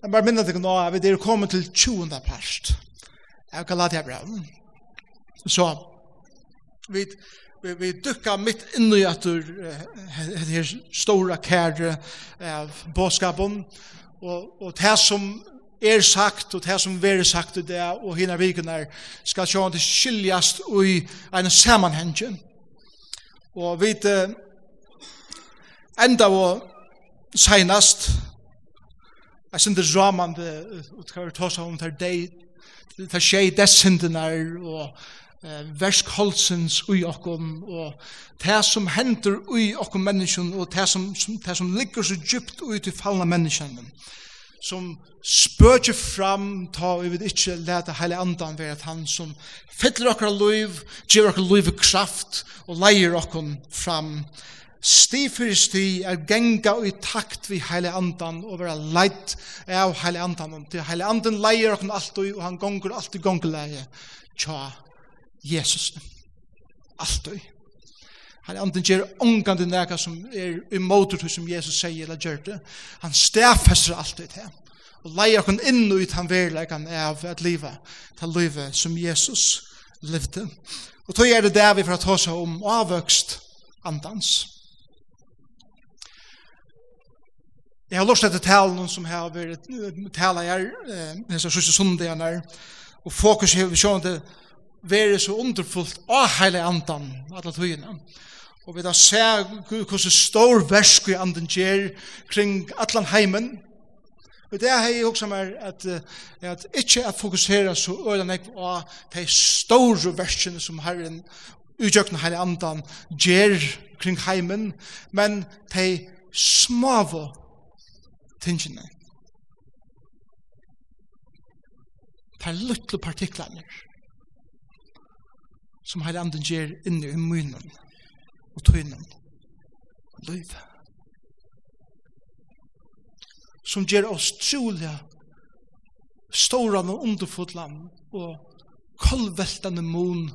Jeg bare minner deg nå at vi er kommet til 20. part. Jeg kan lade jeg bra. Så, vi, vi, vi dukka mitt inn i at du her store kære av båskapen, og, og det som er sagt, og det som er sagt i det, og hina vikene skal sjåan det skiljast i en sammanhenge. Og vi enda og senast, Jeg synes det er ramande, og det kan vi ta seg om det er det er skje dessindenar, og eh, verskholdsens ui okkom, og det som hender ui okkom menneskjen, og det som, som, det som ligger så djupt ui til fallna menneskjen, som spøkje fram, ta og vi vil ikke lete heile andan ved at han som fyller okkar liv, gjør okkar liv kraft, og leier okkom fram, og sti fyrir sti er genga i takt vi heile andan og vera leit av heile andan. Om til heile andan leier okken alt og han gonger alt i gongleie tja Jesus. Alt og heile andan gjer ongandi nega som er imotor som Jesus sier eller gjer det han stafester alt i det og leier okken inn ut han verleikan av at liva til livet som Jesus levde og tog er det der vi for at hos om avvøkst andans. Jeg har lyst til talen som har vært tala her, hans er sørste sundagene her, og fokus har vi sjående til være så underfullt av hele andan, alle togene. Og vi da ser hvordan stor versk i anden gjør kring atlan heimen. Og det har jeg også med at, at ikke at fokusere så øyne jeg på de store verskene som herren utgjøkken hele andan gjør kring heimen, men de smave tingene. Det er luttle partiklene som har anden gjør inni i munnen og tøynen og løyve som gjør oss trolig ståran og underfotlan og kolveltande mun.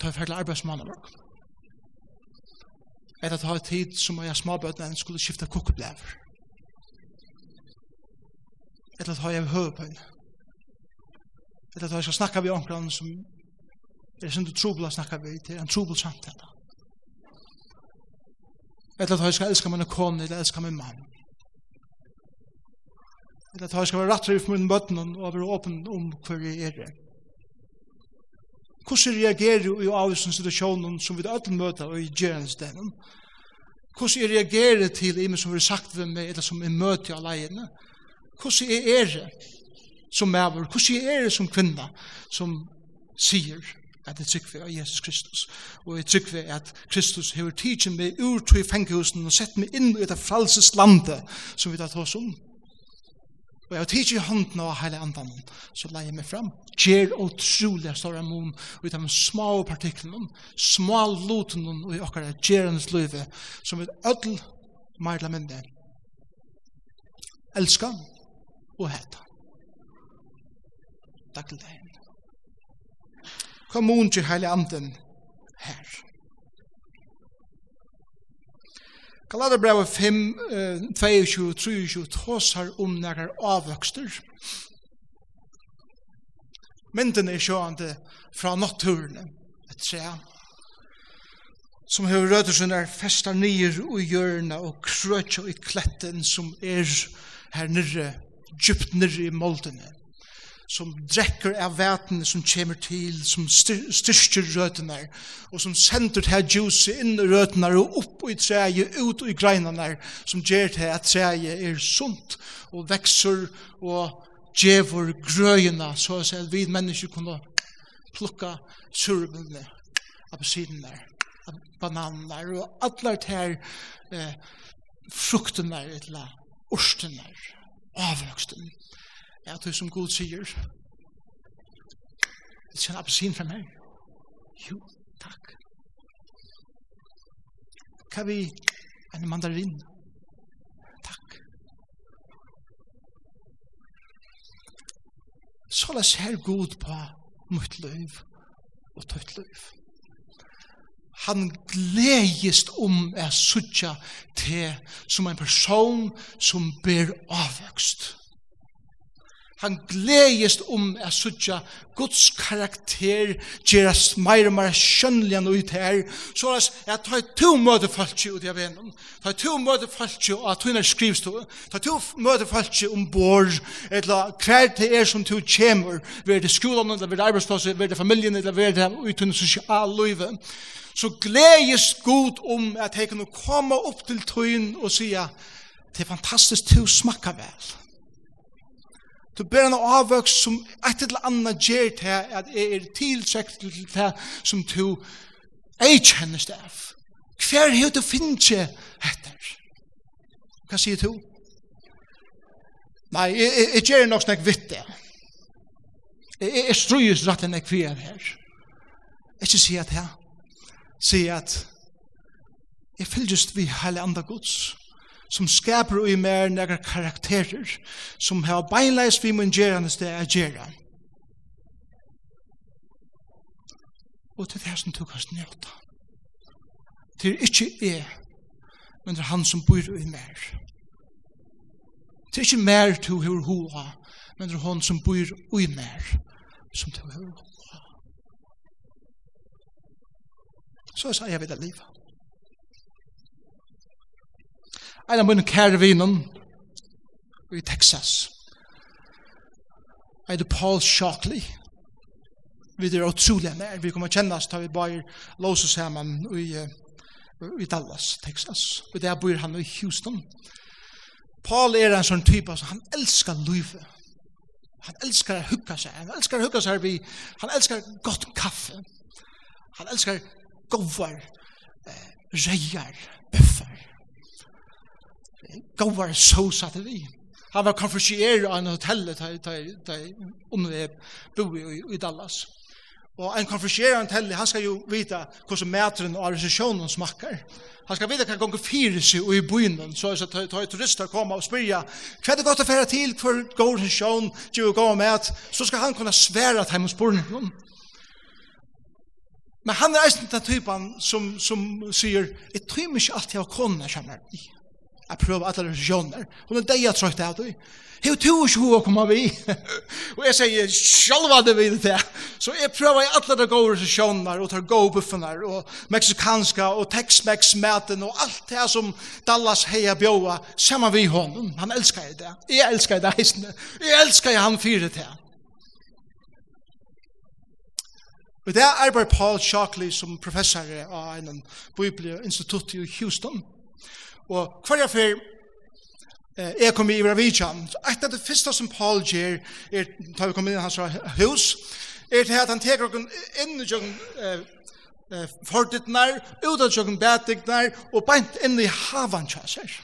Ta i arbeidsmannen vårt at det har tid som jeg småbøtene skulle skifte kokkeblever. Eller at jeg har høypøyne. Eller at jeg skal snakke med omkring som er sin trobel å snakke med til en trobel samtale. Eller at jeg skal elske mine kone eller elske min mann. Eller at jeg skal være rattere for min bøtene og være åpen om hver jeg er. det. Hvordan reagerer du i avvisen situasjonen som vi alle møter og i gjerens delen? Hvordan jeg reagerer til imen som vi har sagt ved meg, eller som jeg møter av leiene? Hvordan jeg er det som maver? Hvordan jeg er det som kvinna som sier at jeg trykker av Jesus Kristus? Og jeg trykker at Kristus har tidsen meg ur til fengehusen og sett meg inn i det frelses landet som vi tar oss om. Og jeg tidsi hånden av hele andan, så leier jeg meg fram. Gjer og trolig står en mån og av de små partiklene, små lotene, og i okkara gjerens løyve, som vi ødel meirla mindre. Elska og heta. Takk til deg. Kom mån til hele andan her. Galaterbrevet 5, eh, 22, 23 tåsar om nægar avvøkster. Mynden er sjående fra naturen, et tre, som hever røtter er festar nyer og hjørna og krøtja i kletten som er her nyrre, djupt nyrre i moldene som drekker av vætene som kommer til, som styrker røtene, og som sender til juice inn i røtene og opp i treet, ut i greinene, som gjør til at treet er sunt og vekser og djevor grøyene, så at vi mennesker kunne plukka surbene, der, bananene og alle de her eh, fruktene, eller ostene, avvøkstene Ja, det som Gud sier. Det er en appelsin fra meg. Jo, takk. Kan vi en mandarin? Takk. Så la ser god på mitt liv og tøtt liv. Han gledest om er suttja til som en person som ber avvøkst. Han gledjist om a sutja Guds karakter gjerast meir og meir skjønnelig enn ut her. Så er jeg tar to møte falskje ut av venom tar to møte falskje og at hun er skrivstå tar to møte falskje om bor, eller hver til er som to kjemur ved det skolan eller ved arbeidsplass, ved det familien eller ved det ut under sosial løyve så gledes god om at jeg kan komme opp til tøyen og sija det er fantastisk to smakka vel. Du ber en avvøks som et eller annet gjør til at jeg er tiltrekt til det som du ei kjenner av. Hver er du finner etter? Hva sier du? Nei, jeg, jeg, jeg gjør nok snakk vitt det. Jeg, jeg, jeg strøyes rett enn jeg kvier her. Ikke si at her. Si at jeg fylles vi hele andre gods som skaper i mer nægra karakterer, som har beinleis vi mun gjerande sted er gjerra. Og til det som du kan snjøta. Det er ikke jeg, men det er han som bor i mer. Det er ikke mer du har hoa, men det er han som bor i mer, som du har hoa. Så sa jeg vet at livet. en av mine kære vinen i Texas. Jeg heter Paul Shockley. Vi er utrolig nær. Vi kommer kjenne oss da vi bare låser sammen i, i Dallas, Texas. Og der bor han i Houston. Paul er en sånn type, altså, han elsker livet. Han elskar å hugga seg. Han elskar å hugga seg vi. Han elskar gott kaffe. Han elskar govar, eh, reier, bøffer gåvar sosa til vi. Han var konfersier av en hotell der vi bo i Dallas. Og en konfersier av en hotell, han skal jo vite hvordan metren og resesjonen smakker. Han skal vite hva gonger fyrir seg i byen, så er det tar turister kommer og spyrja hva er det godt å fære til, hva går resesjon, hva gå med, så skal han kunne svære til hans borne. Men han er eisen den typen som, som sier, jeg tror ikke alltid av kona kjenner i. Jeg prøver alle religioner. Hun er deg jeg trøyt av det. Hei, du er ikke hun vi. og jeg sier, selv hva det vil det. Så jeg prøver i alle de gode religioner, og tar gode buffene, og meksikanska, og Tex-Mex-maten, og alt det som Dallas heia bjåa, sammen vi honom. Han elskar det. Jeg elskar det heisene. Jeg elskar han fyrir det. Og det er arbeider Paul Shockley som professor av en bibelinstitutt i Houston, Og hver jeg fyr, eh, jeg kom i Ivra Vidjan. Et av det første som Paul gjør, er, da vi kom inn i hans hus, er til at han teker okken inn i jøkken eh, fortittnar, ut av jøkken betignar, og beint inn i havan kjasser.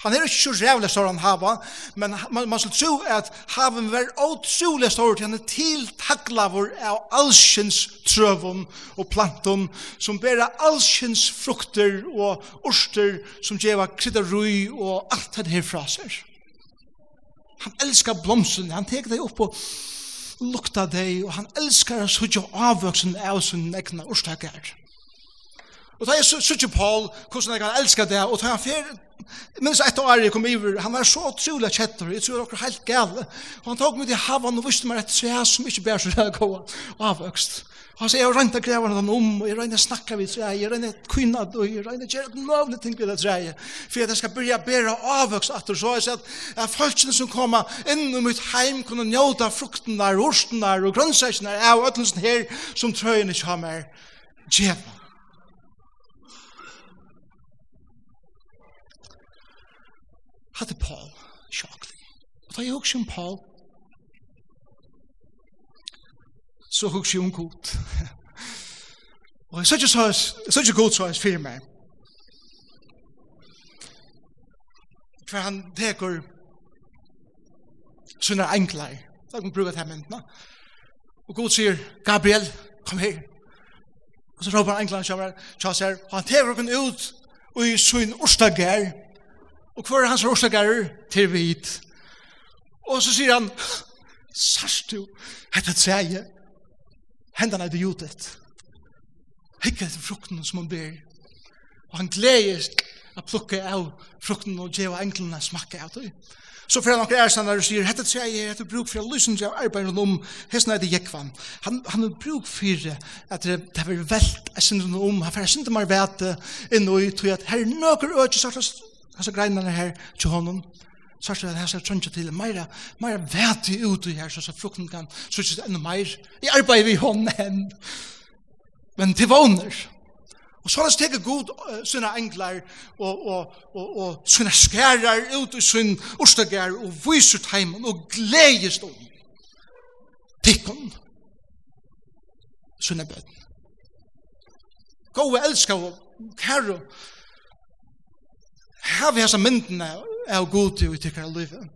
Han er ikke så rævlig stor han hava, men man, man skal tro at haven var utrolig stor til han er tiltaklavur av allsjens trøvun og plantun som bæra allsjens frukter og orster som djeva krydderui og alt det her fra seg. Han elskar blomsen, han tek deg opp og lukta deg, og han elskar å sutja avvøksen av sin egna orstakar. Og da er sutja Paul, hvordan han elskar deg, og da han fyrir Men så ett år jag kom över, han var så otroligt kättor, jag tror det var helt gale. Och han tog mig till havan och visste mig rätt så jag som inte bär så där gå avväxt. Och så jag röntar grävarna dem om, och jag röntar snacka vid träd, jag röntar kvinna, och jag röntar göra ett mövligt ting vid det träd. För att jag ska börja bära avväxt att så jag att, att folken som kommer in i mitt heim kunna njóta frukten där, orsten där, och grönsäkern där, och ötlunsen här som tröjen inte har mer djävla. hadde Paul sjokk. Og da jeg hukse om Paul, så hukse jeg om god. og jeg sier så, jeg sier god så jeg fyrir meg. For han teker sånne enklar. Da kan man bruke det her myndene. Og god sier, Gabriel, kom her. Og så råper han kjøver, og han teker henne ut, og i sin orstagær, Og hva er hans råsager til vit? Og så sier han, Sarst du, hette tseie, hendan er det jutet. Hikker etter frukten som han ber. Og han gleder å plukke av frukten og djeva englene smakke av det. Så fyrir han okkur ærstanar og sier, hette treje er etter bruk for å lysen av arbeid om hesten er det jekvan. Han, han er bruk for at det har vært velt, jeg synder om, han fyrir synder meg vete, inn og i tog at her nøkker økje sartast Hessa greinene her til honom, så er det hessa trønja til meira, meira veti ut i her, så frukten kan sutsi enda meir. Jeg arbeider vi hånden hen, men til våner. Og så har det steget god uh, sina englar og, og, og, og sina skærar ut i sin orstagar og viser teimen og gledest om tikkun sina bøtten. Gå og elska og kære Her vi hesa myndene av god i tikkara livet.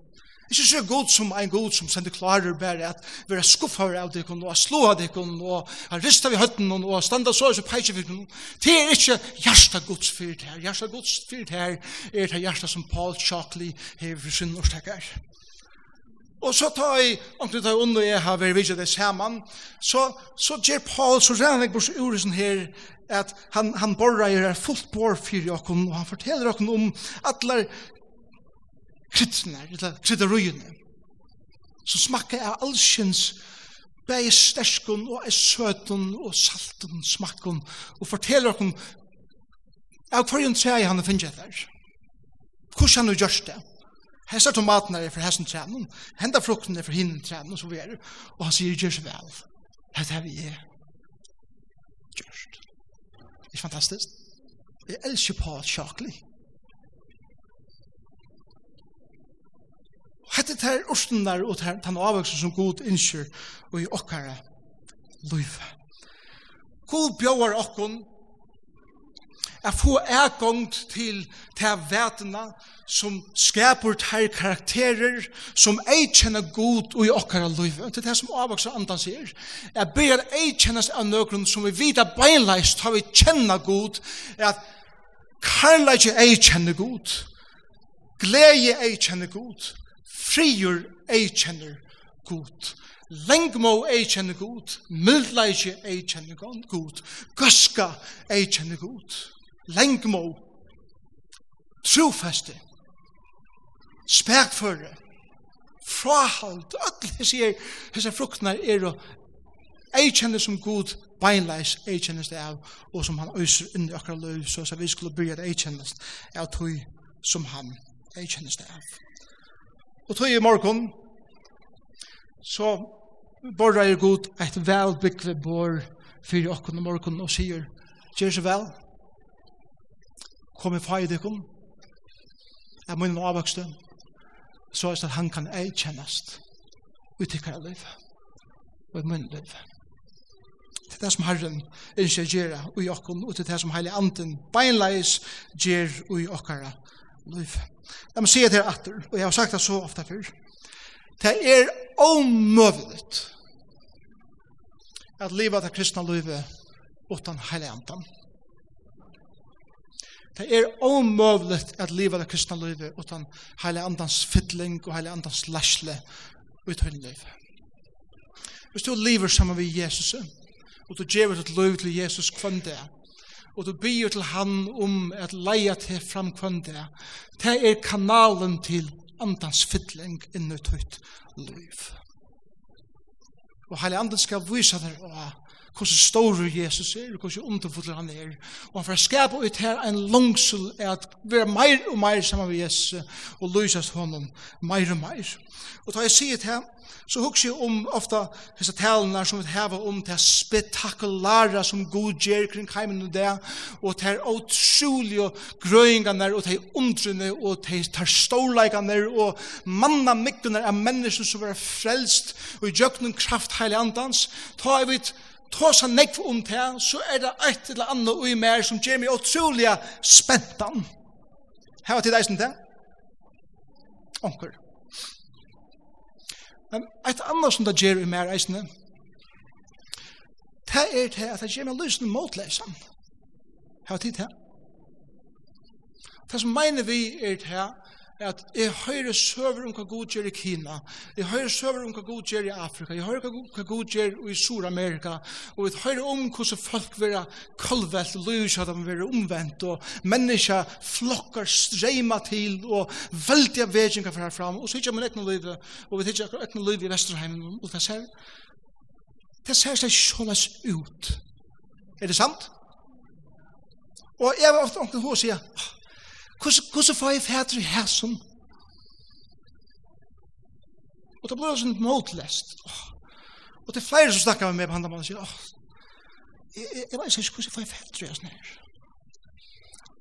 Ikke så god som en god som sender klarer bare at vi er skuffar av dikken og slå av dikken og har ristet vi høtten og standa så og så peitje vi dikken. Det er ikke hjärsta gods fyrt her. Hjärsta gods fyrt her er det hjärsta som Paul Shockley hever sin årstekker. Og så tar jeg, om du tar under jeg har vært vidtjøret sammen, så, så gjør Paul så regner jeg bort uresen her, at han, han borra er fullt bor fyrir okken, og han forteller okken om atler krittene, eller kritterøyene, som smakker av allsjens bæg sterskun og er søtun og saltun smakkun, og forteller okken av hverjum træg han finner der. Hvordan han har gjort det? Hessa tomatene er for hessen trænen, henda frukten er for hinnen trænen, og så videre. Og han sier, gjør så vel. Hette her vi er gjørst. Det er fantastisk. Jeg elsker Paul Shockley. Hette her orsten der, og her tann avvøksen som god innskjør, og i okkara løyve. God bjøver okkon at få ergångt til til vetene som skaper ter karakterer som ei kjenner god og i okkara liv. Det er det som avvokser andan sier. Jeg ber at ei kjennes av nøkron som vi vita beinleis tar vi kjenner god er at karlage ei kjenner god glede ei kjenner god frigjør ei kjenner god Lengmo ei kjenner god, mildleisje ei kjenner god, gøska ei kjenner god lengmo, trofeste, spærtføre, frahald, öll hessi er, hessi fruktnar er og eikjennes som god beinleis eikjennes det av, og som han øyser inn i akkurat løy, så at vi skulle byrja det eikjennes av tog som han eikjennes det av. Og tog i morgon, så borra er god eit velbyggve bor fyrir okkur morgon og sier, Gjør så vel, kom i feil dikkom, er munnen avvokste, så er det at han kan eikjennast ut i kjær liv, og i munnen liv. Det er det som Herren innskjer gjerra ui okkon, og det er det som Heilig Anden beinleis gjer ui okkara liv. Jeg må si det her atter, og jeg har sagt det så ofte før, det er omøvelig at livet av kristna livet utan Heilig Anden. Det er omøvligt at livet av kristna livet utan heile andans fytling og heile andans lasle ut høyne livet. Hvis du lever sammen med Jesus, og du gjever et liv til Jesus kvann det, og du byr til han om at leia til fram kvann det, det er kanalen til andans fytling innut høyt liv. Og heile anden skal vise deg og hvordan stor Jesus er, og hvordan underfotler han er. Og han får skapa ut her en langsel er at være meir og meir sammen med Jesus, og løses honom meir og meir. Og da jeg sier det her, så husker jeg om ofta disse talene som vi har om det spektakulære som god gjør kring heimen og det, og det er utrolige grøyingene, og det er undrene, og det er storleikene, og manna myggene av mennesker som er frelst, og i jøkken kraft heilig andans, ta jeg vidt tåsa nekv om det, så er det et eller annet ui mer som gjør meg utrolig spentan. Her var tid eisen det. Onker. Men et annet som det gjør ui mer eisen det, det er det at det gjør meg lysende motlesan. Her var til det. Det som mener vi er det at jeg hører søver om hva god gjør i Kina, jeg hører søver om hva god gjør i Afrika, jeg hører hva god gjør i Sur-Amerika, og jeg hører om hvordan folk vil ha kolvelt, løs at de vil vera omvendt, og mennesker flokker streima til, og veldige veginga fra fram, og så hittar man ekne liv, og vi hittar ekne liv i Vesterheim, og det ser, det ser seg såles ut. Er det sant? Og jeg var ofte omkring hos og sier, Hvordan får jeg fætre i hæsen? Og det blir også en motlest. Og det er flere som snakker med meg på handen, og sier, jeg vet ikke hvordan jeg får jeg fætter i hæsen her.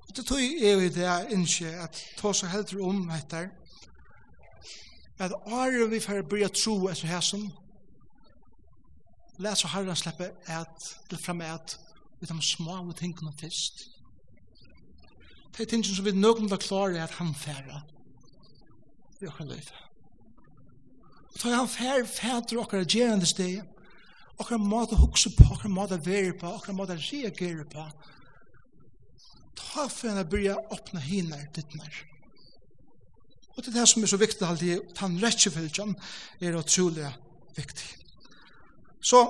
Og det tog jeg i det jeg innskje, at ta så helt om etter at åren vi får bli tro etter hæsen Lær så herren slipper at, til fremme at vi tar små tingene først. Det er ting som vi nøkken da klarer at han færa i okkar løyf. Og da han fær fæter okkar gjerande steg, okkar måte hukse på, okkar måte være på, okkar måte reagere på, ta for henne byrja henne ditt nær. Og det er det som er så viktig alltid, han rettjefylgjan er utrolig viktig. Så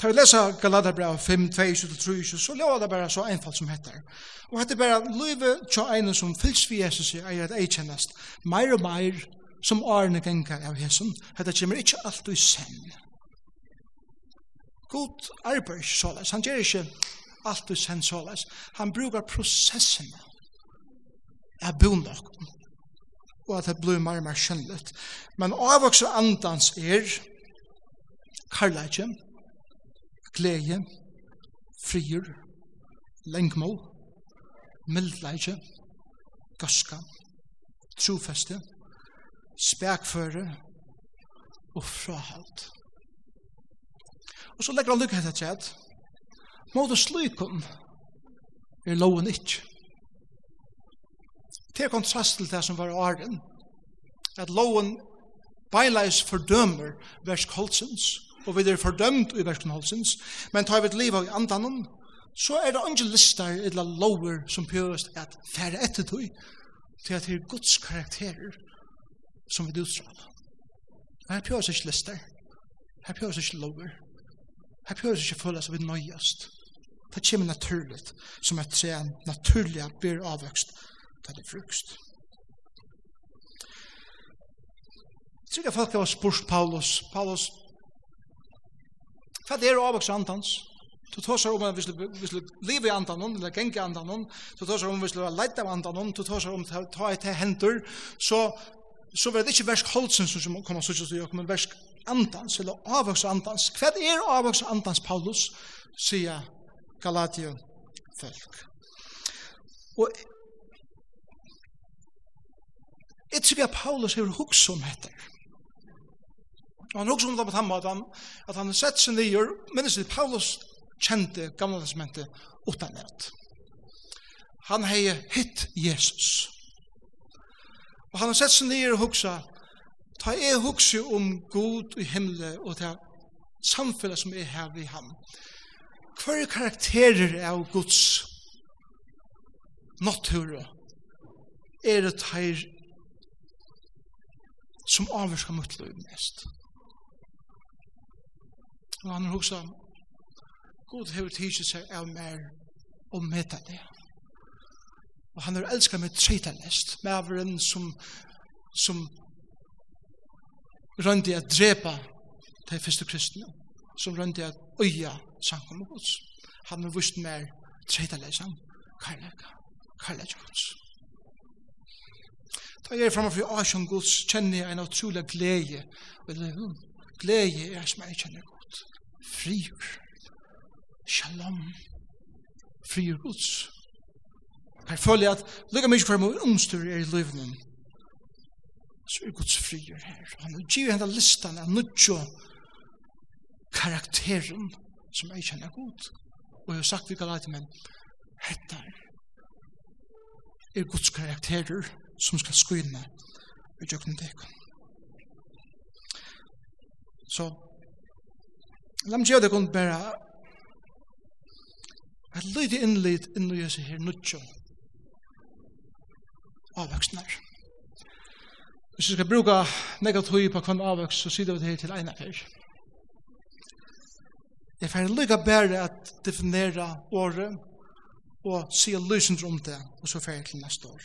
Ta vi lesa Galaterbrev 5, 22-23, så lova det bara så einfalt som heter. Og hette bara løyve tja einen som fylls vi Jesus i eier at eikjennast, meir og meir som årene genga av Jesus, hette kjemmer ikkje alt i sen. God arbeid såleis, han gjer ikkje alt i sen såleis, han brukar prosessen av bondakken, og at det blir meir meir skjønnligt. Men avvokse andans er, karlægjen, glede, frier, lengmål, mildleitje, gaska, trofeste, spekføre og frahalt. Og så legger han lykke etter tjett. Måte slykken er loven ikke. Til kontrast til det som var åren, at loven beinleis fordømer versk holdsens, og vi er fordømt i versen holdsins, men tar vi et liv av andanen, så er det ikke lister eller lover som pjøres at færre etter tog, til at det er Guds karakterer som vi utstråler. Her pjøres ikke lister, her pjøres ikke lover, her pjøres ikke føles av vi nøyest. Det kommer naturligt, som et tre naturlig blir avvøkst, det frukst. Sikkert folk har spurt Paulus, Paulus, Hva er det avvoksa antans? Du tåsar om at vi skal leve i andan eller genge i andan du tåsar om at vi skulle leite av andan du tåsar om at ta et hendur, så, så var det ikke versk holdsen som kommer så til men versk andans, eller avvoksa andans. Hva er avvoksa andans, Paulus, sier Galatio folk. Og jeg tror at Paulus har hukst om etter. Og han hugsar om det på tamma, at han, at han sett seg nyer, minnes det Paulus kjente gamla testamentet utanett. Han hei hitt Jesus. Og han har sett seg nyer og hugsa, ta e hugsa om Gud i himle og ta samfunnet som er her vi ham. Hver karakterer av Guds natur er det her som avvarska mot løy mest. Og han hugsa, God hefur tidsi seg av mer og meta det. Og han har elskar meg treitalest, med avren som, som røndi at drepa de første kristne, som røndi at øya sankum og gods. Han har vust mer treitalesam, karlaka, karlaka gods. Da jeg er framme for Asjon Guds kjenner jeg en utrolig glede, glede er som jeg kjenner Gud frier. Shalom. Frier Guds. Her føler jeg at lukka mykje for meg omstyr er i livnen. Så er Guds frier her. Han vil give henne listan av nødjo karakteren som jeg kjenner god. Og jeg har sagt vi kan lade, men hette er Guds karakterer som skal skyne i døgnet deg. Så La meg gjøre det kun bare et lite innlit inn i seg her nutjon avvøksner. Hvis vi skal bruke negativ på hver avvøks, så sier vi det her til ene fyr. Jeg får lykke bare at definere året og se løsninger om det, og så får jeg til neste år.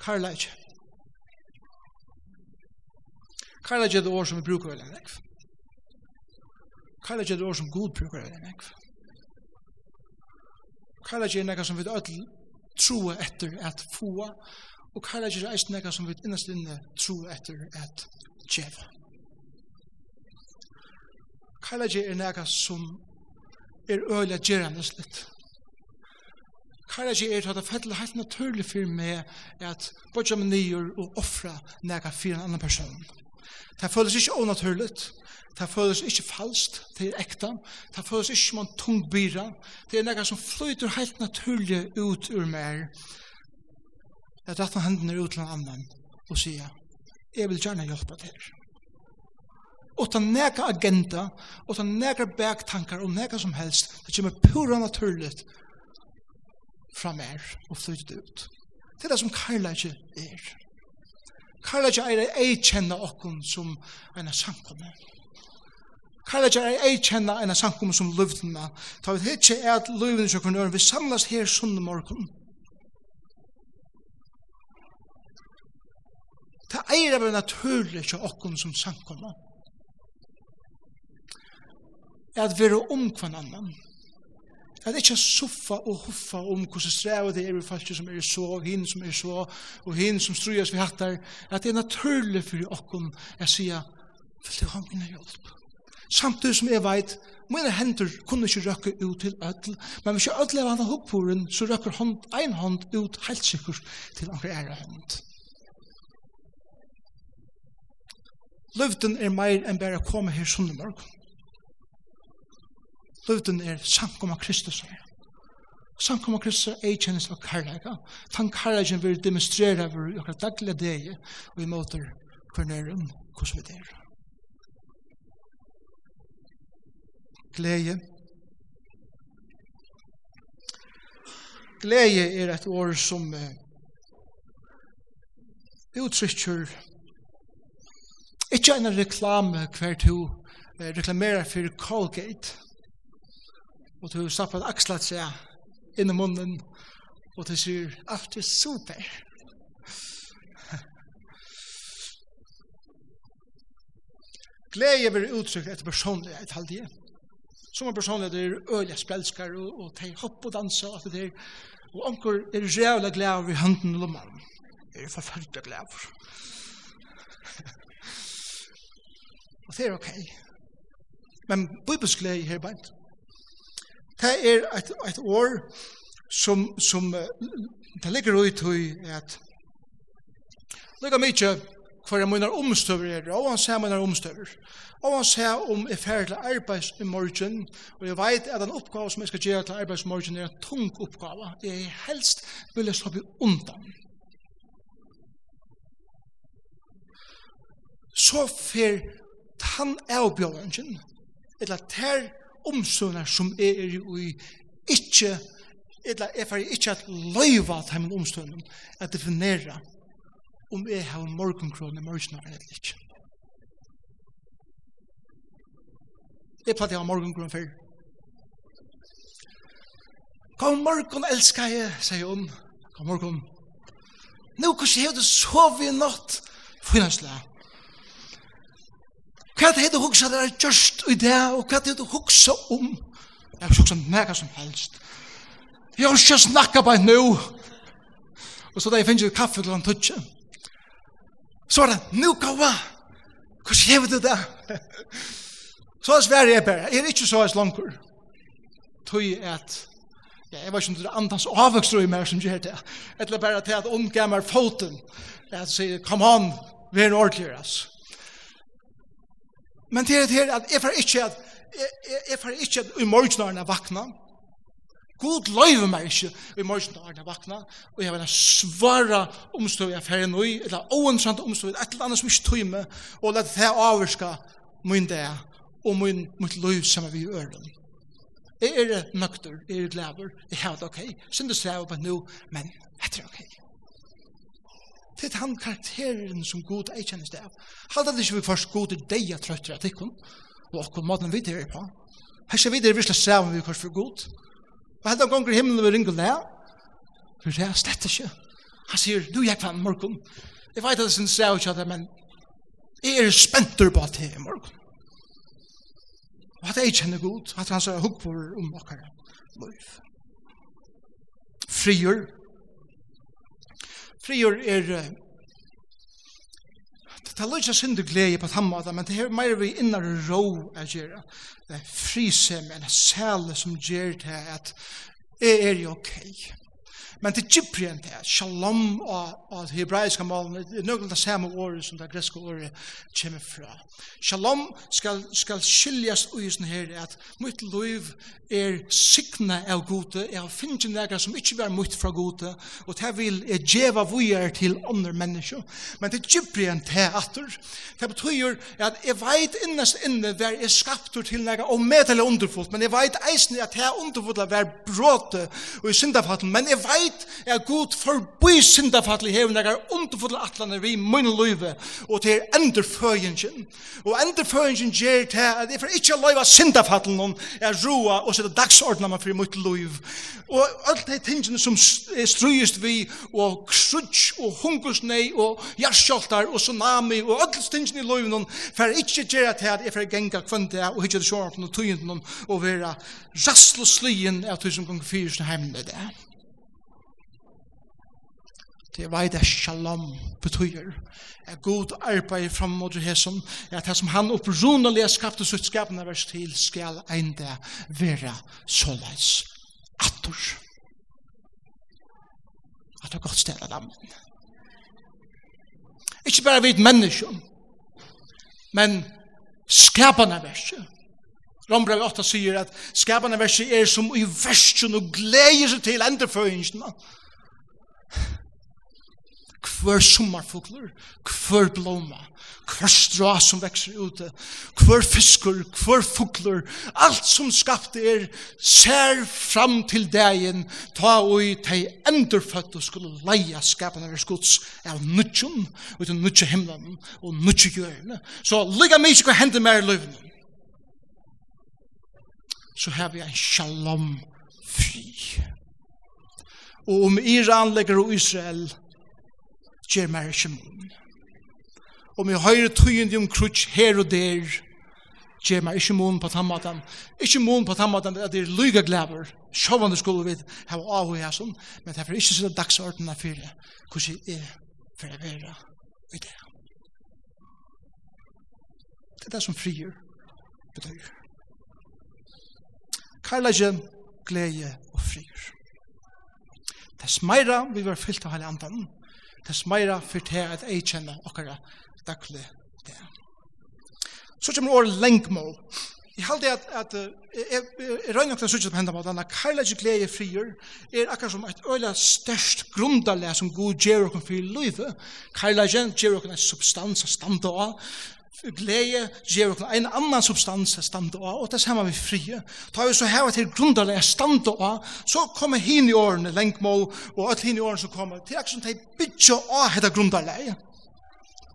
Karla ikkje. Karla Karlajt er det år som vi bruker veldig nekv. Kalla ikke det år som god bruker det nek. Kalla ikke det som vi ødel troa etter at få, og kalla ikke det eist nek som vi innast inne troa etter at tjeva. Kalla ikke det nek som er øyla gjerandes litt. Kalla ikke er at det fettel helt naturlig for meg at bodja med nyer og offra nek fyrir en annan person. Kalla Det føles ikke onaturligt. Det føles ikke falskt. Det er ekta. Det føles ikke som en tung byra. Det er noe som flyter helt naturlig ut ur mer. Jeg retter hendene ut til en annan og sier, jeg vil gjerne hjelpe til. Utan neka agenda, utan neka baktankar og neka som helst, det kommer pura naturligt fra mer og flyter ut. Det er det som kærleik er. Karlaja er ei kjenne okkun som en eina samkomme. ikke er ei kjenne en samkomme som løvdina. Ta vi hitje er at løvdina som kunne vi samlas her sunne morgon. Ta eir er naturlig ikke okkun som samkomme. Er at vi er omkvann annan. At ikkje suffa og huffa om hvordan strevet det er i falskje som er så, og hinn som er så, og hinn som strujas vi hattar, at det er naturlig for okkom jeg sier, vil du ha mine hjelp? Samtidig som jeg veit, mine hender kunne ikke røkke ut til ødel, men hvis jeg ødel er handa hukkporen, så røkker hånd, ein hånd ut helt sikkert til anker ære hånd. Løvden er meir enn bare å komme her sunnumorgon. Løvden er samkomma Kristus. Samkomma Kristus er eikjennis av karlaga. Tan karlagen vil demonstrera over okra daglige deg og i måter fornøyren hos vi der. Gleie. Gleie er et år som uh, uttrykker ikke en reklame hver to uh, reklamerer for Colgate, og du slapp akslat seg inn i munnen, og du sier, alt er super. Gleie blir uttrykt etter personlighet, halde jeg. Som en personlighet er øyla spelskar, og, og de hopp og dansa, og alt det der. Og anker er rævla glad i hånden og lommene. Er forfølgelig glad over. og det er ok. Men bibelsk glede her bare Det er et, et år som, som det ligger ut i at Lika mye hver jeg mener omstøver er, og han ser mener omstøver. Og han ser om jeg ferdig til arbeids i morgen, og jeg vet at den oppgave som jeg skal gjøre til arbeids i morgen er en tung oppgave. Jeg helst vil jeg slappe undan. Så fer tan avbjørnjen, eller ter omsøvner som er i ikke eller jeg får ikke at løyva til min omstøvnen at definere om jeg har morgenkron i morgenar eller ikke. Jeg platt jeg har morgenkron før. Kom morgen, elsker jeg, sier hun. Kom morgen. Nå, hvordan har du sovet i natt? Finansla. Hva er det du hugsa det er just i det, og hva er det du hugsa om? Jeg har hugsa mega som helst. Jeg har ikke snakka bare nu. Og så da jeg finner kaffe til han tutsi. Så er det, nu gaua, hvordan gjør du det? Så er sverre jeg bare, jeg er ikke så slankur. Tøy at, ja, jeg var ikke under andans avvøkstru i meg som gjør det. Etter bare til at omgammer foten. Jeg sier, come on, vi er ordentlig, altså. Men til det her, at jeg får ikke at, jeg, jeg får ikke at i morgenarene vakna, God løyve meg ikke i morgenarene vakna, og jeg vil ha svara omstøy jeg ferien i, eller oensant omstøy, et eller annet som ikke tøy meg, og lette det avvirka min det, og min, mitt løyv som er vi i øren. Jeg er nøkter, jeg er glæver, jeg har det ok, synes jeg er på nå, men jeg tror ok. Det er han karakteren som god er kjennes det av. Halda det ikke vi først god er deg at trøtter at ikkon, og akkur måten vi er på. Her ser vi det virkelig sæven vi først for god. Og halda gonger himmelen vi ringer det for det er slett ikke. Han sier, du jeg fann morgon. Jeg vet at det er sin sæv ikke men jeg er spenter på det i morgon. Og at jeg kjenner god, at han sier hukk for om okkar liv. Frigjør, Frigjør er Det er ikke synd og glede på samme måte, men det er mer vi innar ro å gjøre. Det er frisem, en sæle som gjør det at jeg er jo ok. Men til Cyprien, det shalom og, og hebraiska malen, det er nøkken det samme året som det greske året kommer fra. Shalom skal, skal skiljes ui sånn her at mitt liv er sikna av gode, jeg har finnet negra som ikke er mitt fra gode, og det vil jeg djeva vujer til andre mennesker. Men til Cyprien, det atter. Det betyr at jeg veit innast inne hver jeg skaptur til negra og medelig underfullt, men jeg veit eisen at det er underfullt hver bråte og i syndafatten, men jeg veit veit er god forbi syndafall i heven, jeg er underfull vi munn løyve, og til enderføyingen. Og enderføyingen gjer til at jeg får ikke løyve syndafallen er jeg roa og sette dagsordnama for mitt løyve. Og alt det tingene som strøyest vi, og krutsk, og hungersnei, og jarskjoltar, og tsunami, og alt tingene i løyve, for ikke gjør til at jeg får genga kvendia, og hittje det sjåren og tøyenden, og vera rastløslyen av som gong fyrir sin heim der. Det er var det shalom betyr. Er god arbeid fram mot det som er det som han opprunelig skapt sitt skapende vers til skal ein det være såleis atter. At det er godt sted av lammen. Ikke bare vidt mennesker, men skapende vers. Rombrev 8 sier at skapande vers er som i versen og gleder seg til enderføringen hver sommarfugler, hver blomma, hver strå som vekser ute, hver fiskur, hver fugler, alt som skapte er, ser fram til dagen, ta og i teg endurfødt og skulle leia skapen av skuds av nutjon, ut av nutjo himlen og nutjo gjørne. Så lyga mykje hva hender mer i løvnen. Så har vi en shalom fri. Og om Iran legger og Israel, gjør meg ikke mun. Og vi høyre tøyende om krutsk her og der, gjør meg ikke mun på tammaten. Ikke mun på tammaten, at det er lyga glæver. Sjåvande skulle vi ha av og sånn, men det er ikke sånn dagsordene for det. Hvordan jeg er for å være i det. Det er det som frier betyr. Karlage, glede og frier. Det er smeira vi var fyllt av hele andan tess meira for te at ei kjenne okkara daglig det. Så kommer året lengmål. Jeg halde at, at jeg jeg røyner nok til å sitte på hendene på denne karlage glede frier er akkurat som et øyla størst grundalega som god gjør okken for livet. Karlage gjør okken en substans å stande av glede ger okkur ein annan substans at standa av, og det samme vi frie. Da vi så her til grundarleg at standa av, så kommer hin i årene, lengmål, og alt hin i årene som kommer, til akkurat som de bytja av dette grundarleg.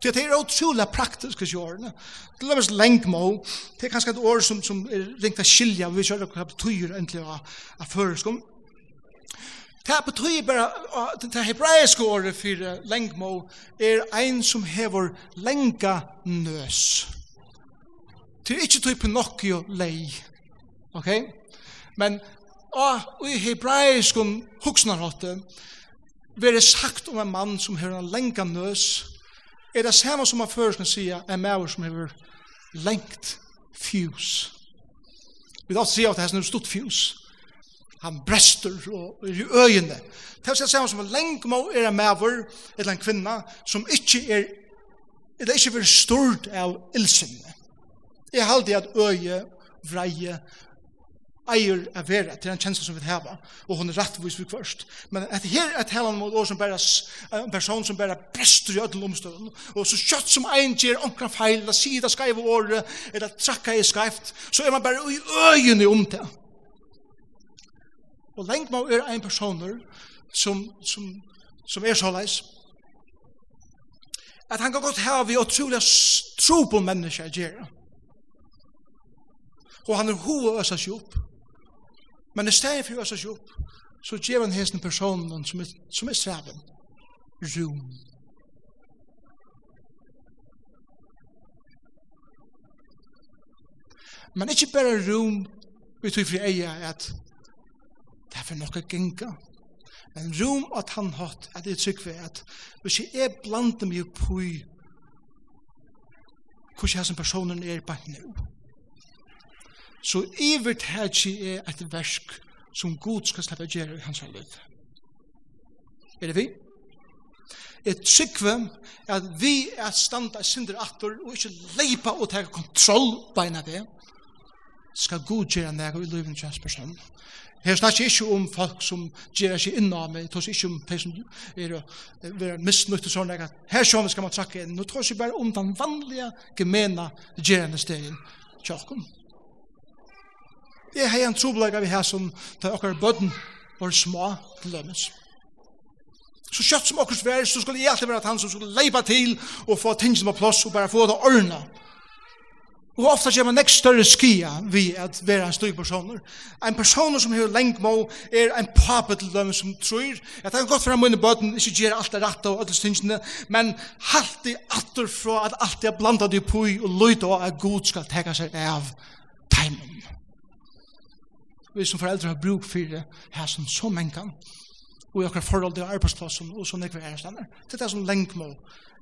Det er utrolig praktisk i årene. Det er lengmål, det er kanskje et år som, som er ringt av skilja, vi kjører hva betyr egentlig av, av føreskom. Det betyr bare at det hebraiske året for lengmo er ein som hever lenga nøs. Det er ikke typen nokio lei. Ok? Men og i hebraisk om huksnarhotte det sagt om en mann som hever en lenga nøs er det samme som man først kan sige en maver som hever lengt fjus. Vi da sier at det er stort fjus han brester og er i øyene. Det er sånn som lenge må er en maver, eller en kvinna, som ikke er, eller ikke blir stort av ilsinne. Jeg halde at øye, vreie, eier av vera, til en kjensel som vi heva, og hun er rettvis vi kvørst. Men at her er talan mot år som bare, en person som bare brester i ødel omstøvn, og så kjøtt som ein gjer omkran feil, eller sida skaiv året, eller trakka i skaift, så er man bare i øyene om det. Og lengt må er ein personer som, som, som er så leis. at han kan godt ha vi utrolig tro på mennesker gjerra. Og han er hoa øsa seg opp. Men i stedet for øsa seg opp, så gjør han hesten personen som er, som er sveven, rom. Men ikke bare rom, vi tror for eia at Det er for noe genga. Men rom at han hatt, at jeg trykker at hvis jeg er blant dem i på hvordan jeg som personen er på nå. Så iver det her ikke er et versk som Gud skal slippe gjøre i hans liv. Er det vi? Jeg trykker at vi er standa i synder atter og ikke leipa og ta kontroll på beina det skal Gud gjøre nægge i livet til hans person. Her snakker ikke om folk som gjør seg inna meg, tos ikke om de som er, er misnytt og at Her sånn skal man trakke inn. Nå tos ikke bare om den vanlige gemena gjerne stegen tjokken. Jeg har en troblegg vi her som tar akkurat bøtten var små til lømmes. Så kjøtt som akkurat vær, så skulle jeg alltid være at han som skulle leipa til og få tingene på plass og bare få det ordnet. Og ofta kommer man nekst større skia vi at vera en styrk personer. En personer som hever lengt må er en papet til dem som tror at er godt fra munne bøten ikke gjør alt det rett og alle stingene, men halte atter fra at alt er blanda i på og løyt og at god skal teka seg av teimen. Vi som foreldre har bruk for det her som så menkan og i akkurat forhold til arbeidsplassen og sånn vi er Det er det som lengt må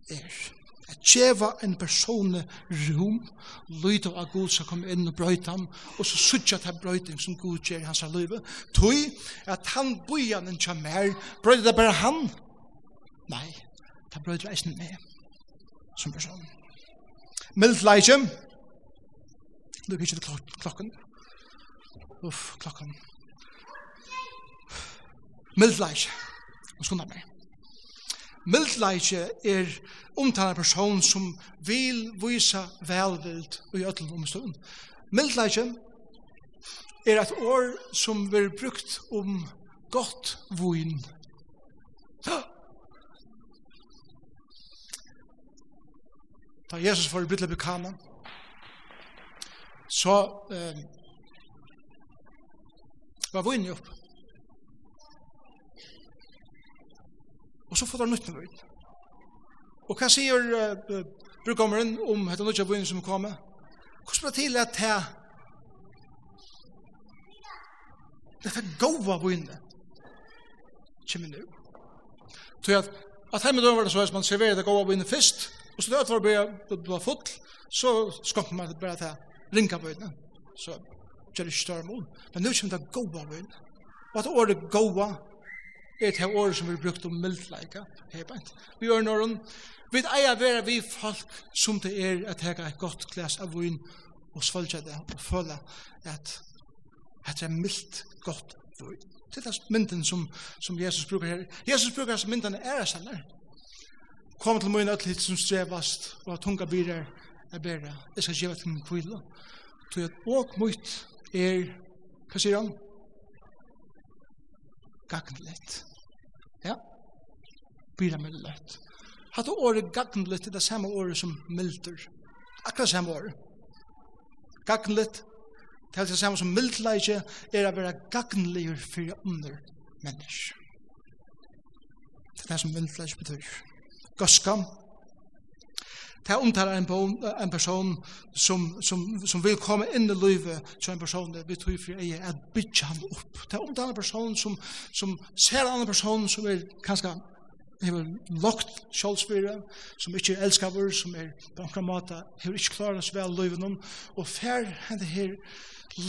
er at djeva en person rum, lyd av Gud som kom inn og brøyt ham, og så sutja til brøyting som Gud gjør i hans liv, tog at han bojan en tja mer, brøyt det bare han? Nei, det brøyt reisen med, som person. Mild leitje, du kan ikke til klokken, uff, klokken, Mild leitje, og skunda meg, Mildleitje er omtala person som vil vise velvild og i ødelen omstånd. Mildleitje er et år som blir brukt om godt vun. Da Jesus får brytla bekana, så eh, var vun jo opp. Og så får det nytt nøyt. Og hva sier uh, brukommeren om dette nøyt av vinn som kommer? Hvordan ble det til at det det fikk gåva vinne kommer nu. Så at, at hjemme døren var det så at man serverer det gåva vinne først, og så det er bare det var full, så skapte man bare til ringa vinne. Så gjør det større mål. Men nu kommer det gåva vinne. Og at året gåva er det året som vi brukt om mildleika, hebent. Vi gjør noen, vi eier vera vi folk som det er at hega et godt glas av vin og svolgja det og føle at det er mildt godt vin. Det er mynden som, som Jesus brukar her. Jesus brukar som mynden er sannar. Kom til mun öll hitt som strevast og tunga byrer er bæra. Jeg skal gjeva til min kvila. Så at åk mot er, hva sier han? Gagnlett. Ja. Bira millet. Hatt året gagnlet er det samme året som milder. Akkurat samme året. Gagnlet, til det samme som mildleikje er å være gagnligur for under mennesker. Det er det som mildleikje betyr. Gøskam, Det omtaler en, bon, en person som, som, som vil komme inn i livet til en person der vi tror for jeg er bytja han opp. Det omtaler en person som, som ser en annen person som er kanskje hever lokt sjálfsbyrja, som ikkje er elskavur, som er på omkra mata, hever ikkje klarast vel noen, og fer henne her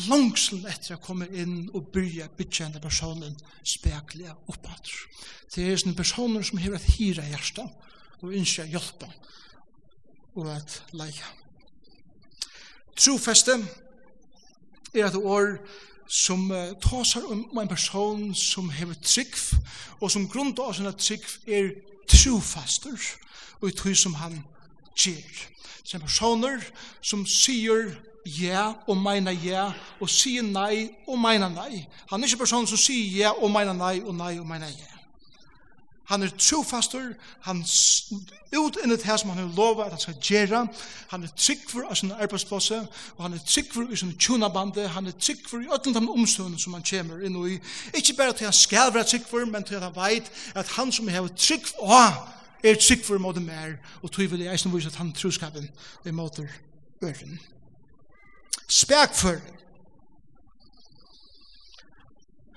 langslen etter å komme inn og byrja bytja hende personen spekliga oppater. Det er sånne personer som hever et hira hjersta, og ønsker hjelpa og at leia. Trofeste er et år som uh, tåsar om en person som hever trygg, og som grunn av sin trygg er trofaster, og i tog som han gjer. Så personer som sier ja og meina ja, og sier nei og meina nei. Han er ikke person som sier ja og meina nei, og nei og meina ja. Han er trofastur, han ut inn i det som han har lovat at han skal gjøre, han er tryggfur av sin arbeidsplasse, og han er tryggfur i sin tjunabande, han er tryggfur i ötlen de omstående som han kommer inn i. Ikke bare til han skal være tryggfur, men til han veit at han som er tryggfur, å, er tryggfur mot det mer, og tog vil jeg eisen vise at han troskapen er mot det øren. Spekfur.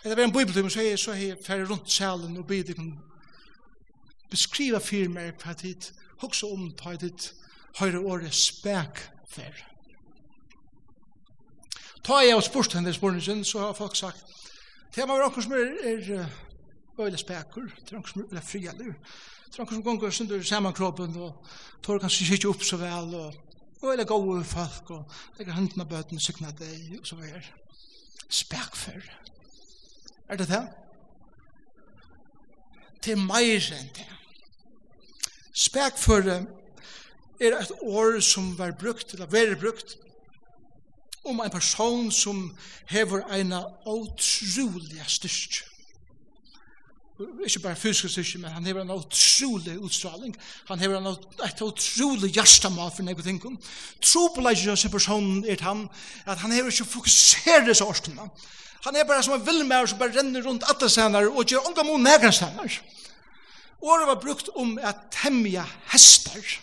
Det var en bibeltid, så er jeg ferdig rundt salen og bidde beskriva fyrir meg hva tid hoksa om hva tid høyre året spek fer. Ta jeg og spurt henne spørningen, så har folk sagt det er noen som er, er øyla spekur, det er noen som er fri eller det er noen som gonger sundur samankroppen og tår kanskje ikke opp så vel og øyla gode folk og legger hendene bøten og sykna deg og så videre. Spekfer. Er det det? til meir enn det. Spekføre er et år som var brukt, eller var brukt, om en person som hever en utrolig styrk. Ikke bare fysisk styrk, men han hever en utrolig utstraling. Han hever en et utrolig hjertemal for nekve ting. Tro på leisje av personen er han, at han hever ikke fokusere seg årskene. Han er bare som en villmær som bare renner rundt alle senere og gjør unga mot nægra senere. Året var brukt om at temja hester.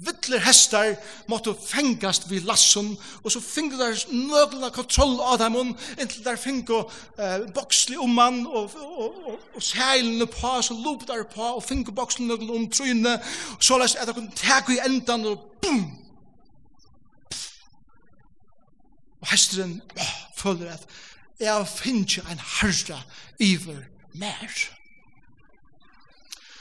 Vittler hester måtte fengast vid lassen, og så finge der nøglene kontroll av dem, inntil der finge eh, boksli om man, og, og, og, og seilene på, så lop der på, og finge boksli nøglene om tryne, og så lest etter kunne teg i endan, og boom! Og hesteren, åh, føler at jeg finner ikke en herre iver mer.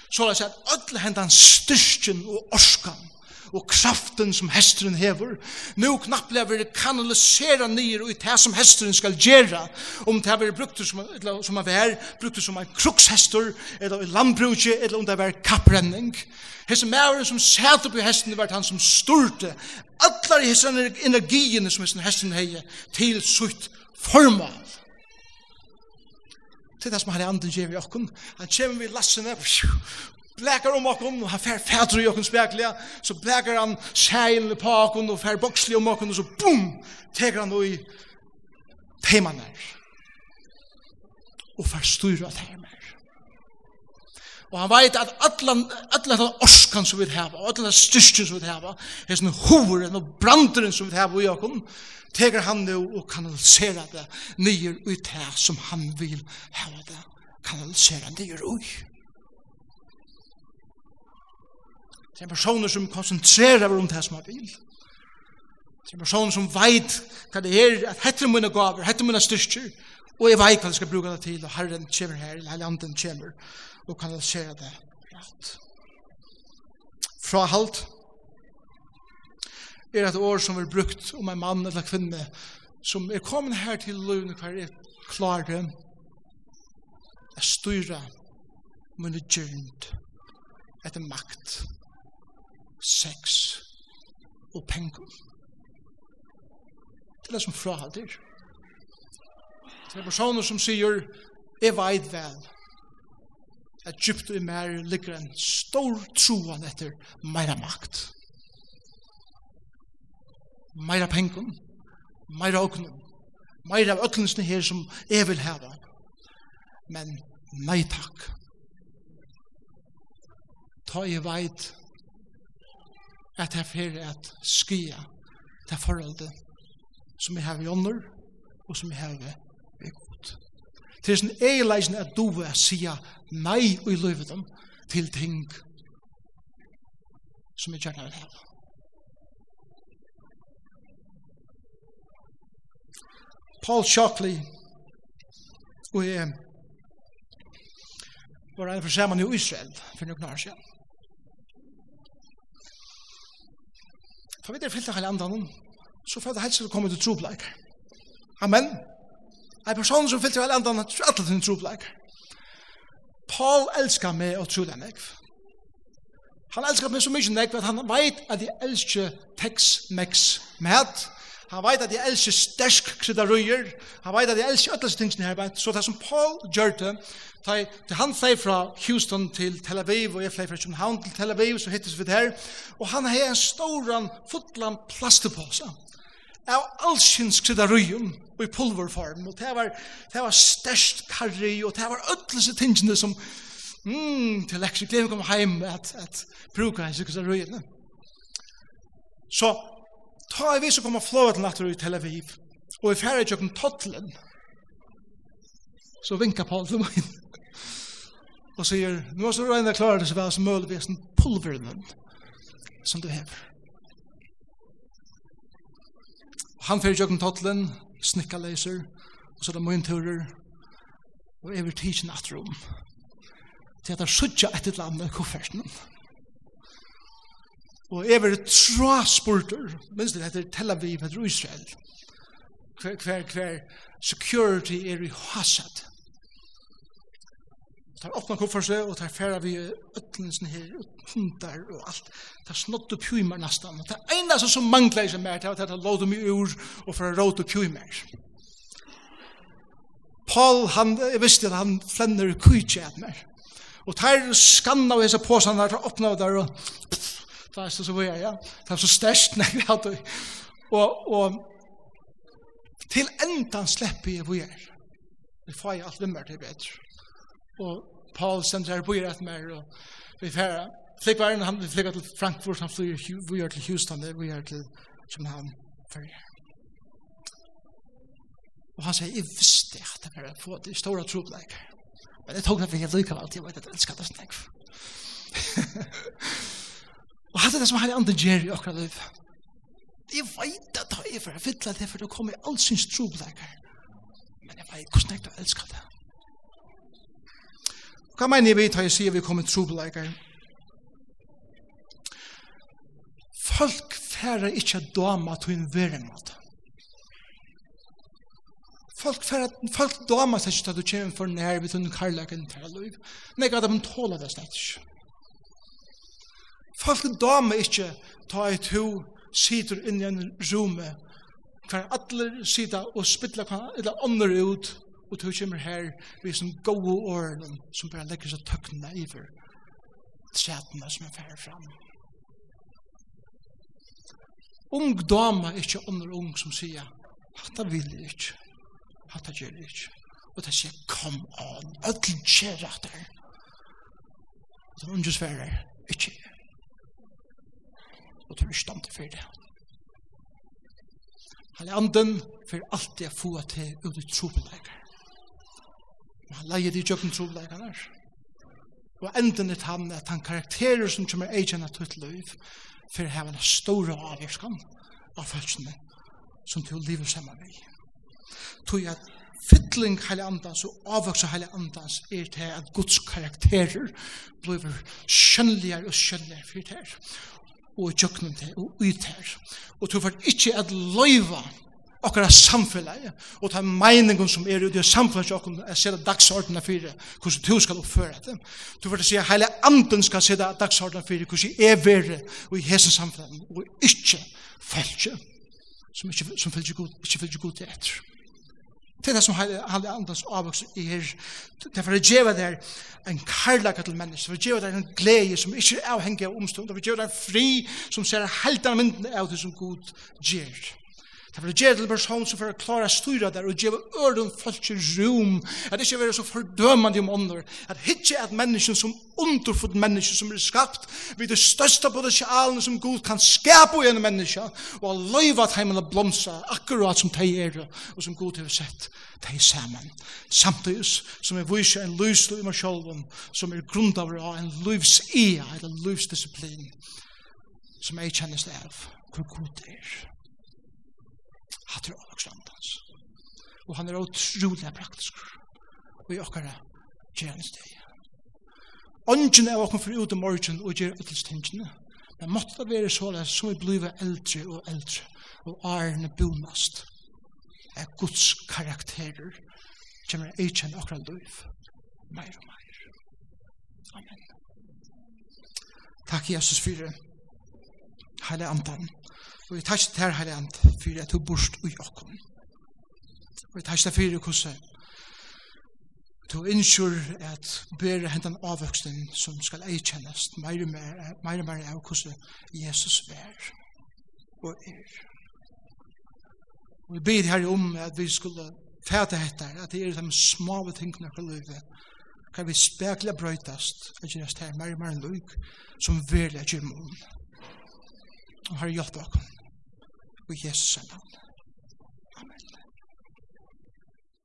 Så la oss at alle hendene styrken og orskan og kraften som hesteren hever. Nå knapplega vil kanalisera nyer ut det som hesteren skal gjøre, om det vil brukt som, eller, som er vær, brukt som en krukshester, eller en landbrukje, eller om det er kapprenning. Hese mæren som sæt på hesten var han som styrte allar hese energiene som hese hesten hei til sutt formal. Det er det som han er anden gjør vi okken. Han kommer vi lassene, blekar om okkom, han fer fædru i okkom spekliga, så blekar han seil på okkom og fer boksli om okkom, og så boom, teker han i teimann her. Og fer styra teimann her. Og han veit at allan, allan den orskan som vi hava, og allan den styrstjen som vi hava, sånn hoveren og branderen som vi hava i okkom, teker han nu og kanalisera det nyer ut her som han vil hava det kanalisera nyer ui. Det er personer som konsentrerer om det som er vil. Det er personer som veit hva det er, at hette er mine gaver, hette er mine styrker, og jeg veit hva jeg skal bruke det til, og Herren kommer her, eller hele anden kommer, og kan jeg se det rett. Fra halt er et år som er brukt om en mann eller kvinne som er kommet her til løvene hver er klar til å styre mine gjernt etter makt sex og penger. Det er det som frahalder. Det er personer som sier, jeg veit vel, at djupt i mer ligger en stor troan etter meira makt. Meira pengen, meira oknum, meira av øklensene her som jeg vil hava. Men nei takk. Ta jeg veit at jeg fer at skia til forholdet som jeg har i ånder og som jeg har i god. Det er sånn eileisen at du vil sia nei i løyvet dem til ting som jeg gjerne vil hava. Paul Shockley og jeg var en forsamman i Israel for noen år siden. Ta vi det fyllt av hele andan, så får det helst til å komme til trobleik. Amen. En person som fyllt av hele andan, tror alle til trobleik. Paul elskar meg og tror det meg. Han elskar meg så mykje meg, at han veit at jeg elskar Tex-Mex mat Han vet at jeg elsker stersk krydderøyer. Han vet at jeg elsker ødelse tingene her. Så det som Paul gjør det, til han flei fra Houston til Tel Aviv, og jeg flei fra København til Tel Aviv, så hittes vi der. Og han har en stor fotland plastepåse av allsins krydderøyen og i pulverform. Og det var, det var stersk karri, og det var ødelse tingene som mm, til lekser gleder vi komme hjem at, at bruka hans krydderøyene. Så Ta i vi så kommer flåa til natur i Tel Aviv, og i færre tjøkken tottlen, så vinkar Paul til meg og sier, nå er så regnet klare det så vel som mulig vesen pulveren som du hever. Han fyrir tjøkken tottlen, snikka leiser, og så er det møynturer, og jeg evir tidsin atrum, til at han sutja etter landet koffertenen. Og jeg var traspurter, minst det heter Tel Aviv heter Israel. Hver, hver, hver security er i hasad. Tar åpna kofferse og tar færa vi ötlensen her, og hundar og alt. Tar snott og pjumar nastan. Og tar eina som mangla seg mer, det er låd dem i ur og fra råd og pjumar. Paul, han, jeg visste at han flenner kujtje at mer. Og tar skanna av hese påsan der, tar åpna og der og Det er så videre, ja. Det er så størst når vi har. Og, og til endan slipper jeg vi er. Vi får jeg alt vimmer til bedre. Og Paul sender her bøyer etter rett mer, og vi færre. Flik var han, vi flikket til Frankfurt, han flyr, vi er til Houston, vi er til København, færre. Og han sier, jeg visste at det var få de store tropleikere. Men jeg tog det for jeg lykket alltid, jeg vet at jeg elsker det snakk. Og hatt det som heilig andre gjer i okra liv. Jeg vet at det er for å fytle det, for det kommer all syns troblekker. Men jeg vet hvordan jeg elskar det. Hva mener vi da jeg sier vi kommer troblekker? Folk færer ikke dama til en verre måte. Folk færre, folk dama seg ikke til at du kommer for nærmere til en karlaken til å liv. Nei, at de tåler det slett ikke. Folk dame ikkje ta et hu sitter inn i en rume hver alle sida og spilla hva eller andre ut og du kommer her vi som gode årene som bare legger seg tøkna iver tretene som er færre fram. Ung dame ikkje andre ung som sier hatta vil jeg ikkje hatta gjør jeg ikkje og det sier kom on ødel kjer at der og den unge sverer ikkje og tror ikke stand for det. Han er anden for alt jeg får til ut i trobeleikar. Han leier i jøkken trobeleikar der. Og enden er han at han karakterer som kommer egen av tøyt løyv for å ha en stor avgjørskan av følelsene som til å livet sammen med. Tog at fytling heile andans og avvoksa heile andans er til at Guds karakterer blir skjønneligere og skjønneligere for det og tjøknen til og ut her. Og du får ikke at løyva okkara samfellet og ta meningen som er ut i samfellet til okkara er sida dagsordena fyrir hvordan du skal oppføre det. Du får si at hele anden skal sida dagsordena fyrir hvordan er verre og i hesen samfellet og ikke feltje som, ikke, som fylgjer god, ikke fylgjer god til etter. Det er det som han heilig andans i her. Det er for å gjøre der en karlaka til mennesker. For å gjøre der en glede som ikke er avhengig av omstånd. For å gjøre der fri som ser helt av mynden av det som Gud gjør. Det er gjerne til person som får klare styra der og gjøre øren folk i rom, at det ikke være så fordømende om ånder, at ikke at mennesken som underfutt mennesken som er skapt, vi det største potensialen som Gud kan skape i en menneske, og løyve at heimene blomsa, akkurat som de er, og som Gud har sett, de sammen. Samtidig som er vise en lys i meg selv, som er grunn av en løvs-ia, eller løvsdisiplin, som jeg kjennes det av, hvor god det er hatt er avlagsstandans. Og han er utrolig praktisk. Og i okkara gjerningsteg. Ongen er okken for ut i morgen og gjer utlstingene. Men måtte det være så såleis som vi blir eldre og eldre og arne bonast er Guds karakterer kommer jeg kjenne okra liv meir og meir. Amen. Takk Jesus fyrir heile andan Og vi takk til herre ant for at du borst ui okkom. Og vi takk til fyrir hvordan du innskyr at bere hendan avvøksten som skal eikjennast meir og meir, meir av hvordan Jesus er og er. Og vi ber herre om at vi skulle fæta hettar, at det er de smave tingene for livet, kan vi spekla brøytast, og gjøres her meir og meir luk, som verlig gjør munn. Og herre hjelp dere og Jesu navn.